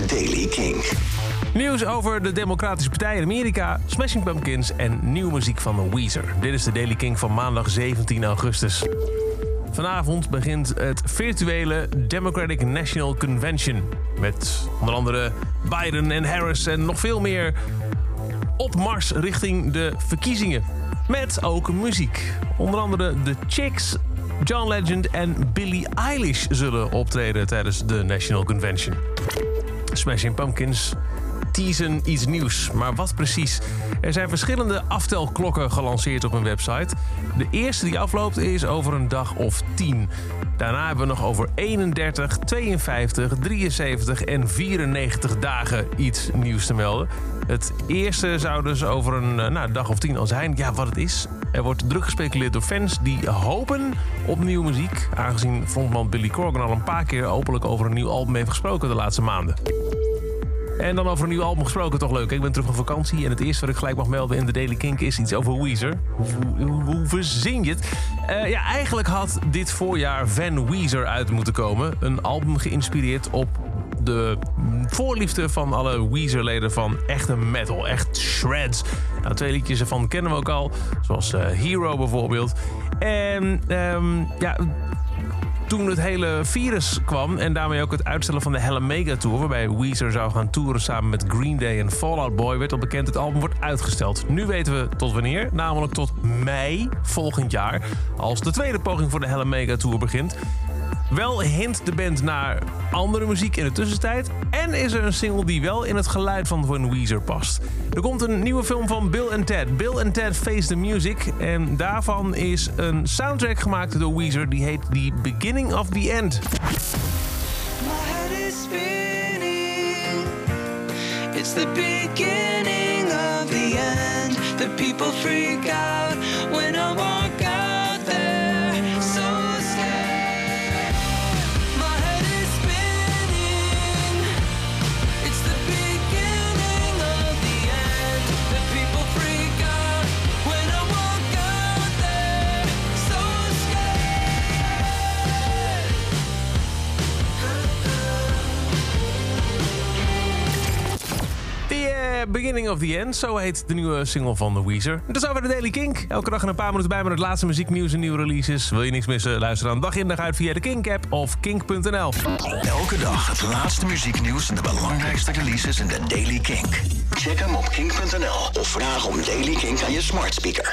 Daily King. Nieuws over de Democratische Partij in Amerika, Smashing Pumpkins en nieuwe muziek van Weezer. Dit is de Daily King van maandag 17 augustus. Vanavond begint het virtuele Democratic National Convention. Met onder andere Biden en Harris en nog veel meer op mars richting de verkiezingen. Met ook muziek. Onder andere de Chicks, John Legend en Billie Eilish zullen optreden tijdens de National Convention. Smashing Pumpkins teasen iets nieuws. Maar wat precies? Er zijn verschillende aftelklokken gelanceerd op hun website. De eerste die afloopt is over een dag of 10. Daarna hebben we nog over 31, 52, 73 en 94 dagen iets nieuws te melden. Het eerste zou dus over een eh, nou, dag of tien al zijn. Ja, wat het is. Er wordt druk gespeculeerd door fans die hopen op nieuwe muziek. Aangezien frontman Billy Corgan al een paar keer openlijk over een nieuw album heeft gesproken de laatste maanden. En dan over een nieuw album gesproken, toch leuk. Ik ben terug van vakantie en het eerste wat ik gelijk mag melden in de Daily Kink is iets over Weezer. Hoe, verzin je het? Uh, ja, eigenlijk had dit voorjaar Van Weezer uit moeten komen. Een album geïnspireerd op de voorliefde van alle Weezer-leden van echte metal, echt shreds. Nou, twee liedjes ervan kennen we ook al, zoals uh, Hero bijvoorbeeld. En um, ja, toen het hele virus kwam en daarmee ook het uitstellen van de Hella Mega Tour, waarbij Weezer zou gaan toeren samen met Green Day en Fallout Boy, werd al bekend het album wordt uitgesteld. Nu weten we tot wanneer, namelijk tot mei volgend jaar, als de tweede poging voor de Hella Mega Tour begint. Wel hint de band naar andere muziek in de tussentijd. En is er een single die wel in het geluid van Van Weezer past. Er komt een nieuwe film van Bill and Ted. Bill and Ted Face the Music. En daarvan is een soundtrack gemaakt door Weezer. Die heet The Beginning of the End. It's the beginning of the end. The people freak out Beginning of the End, zo heet de nieuwe single van The Weezer. Dat is over de Daily Kink. Elke dag een paar minuten bij met het laatste muzieknieuws en nieuwe releases. Wil je niks missen? Luister dan dag in dag uit via de Kink-app of kink.nl. Elke dag het laatste muzieknieuws en de belangrijkste releases in de Daily Kink. Check hem op kink.nl of vraag om Daily Kink aan je smart speaker.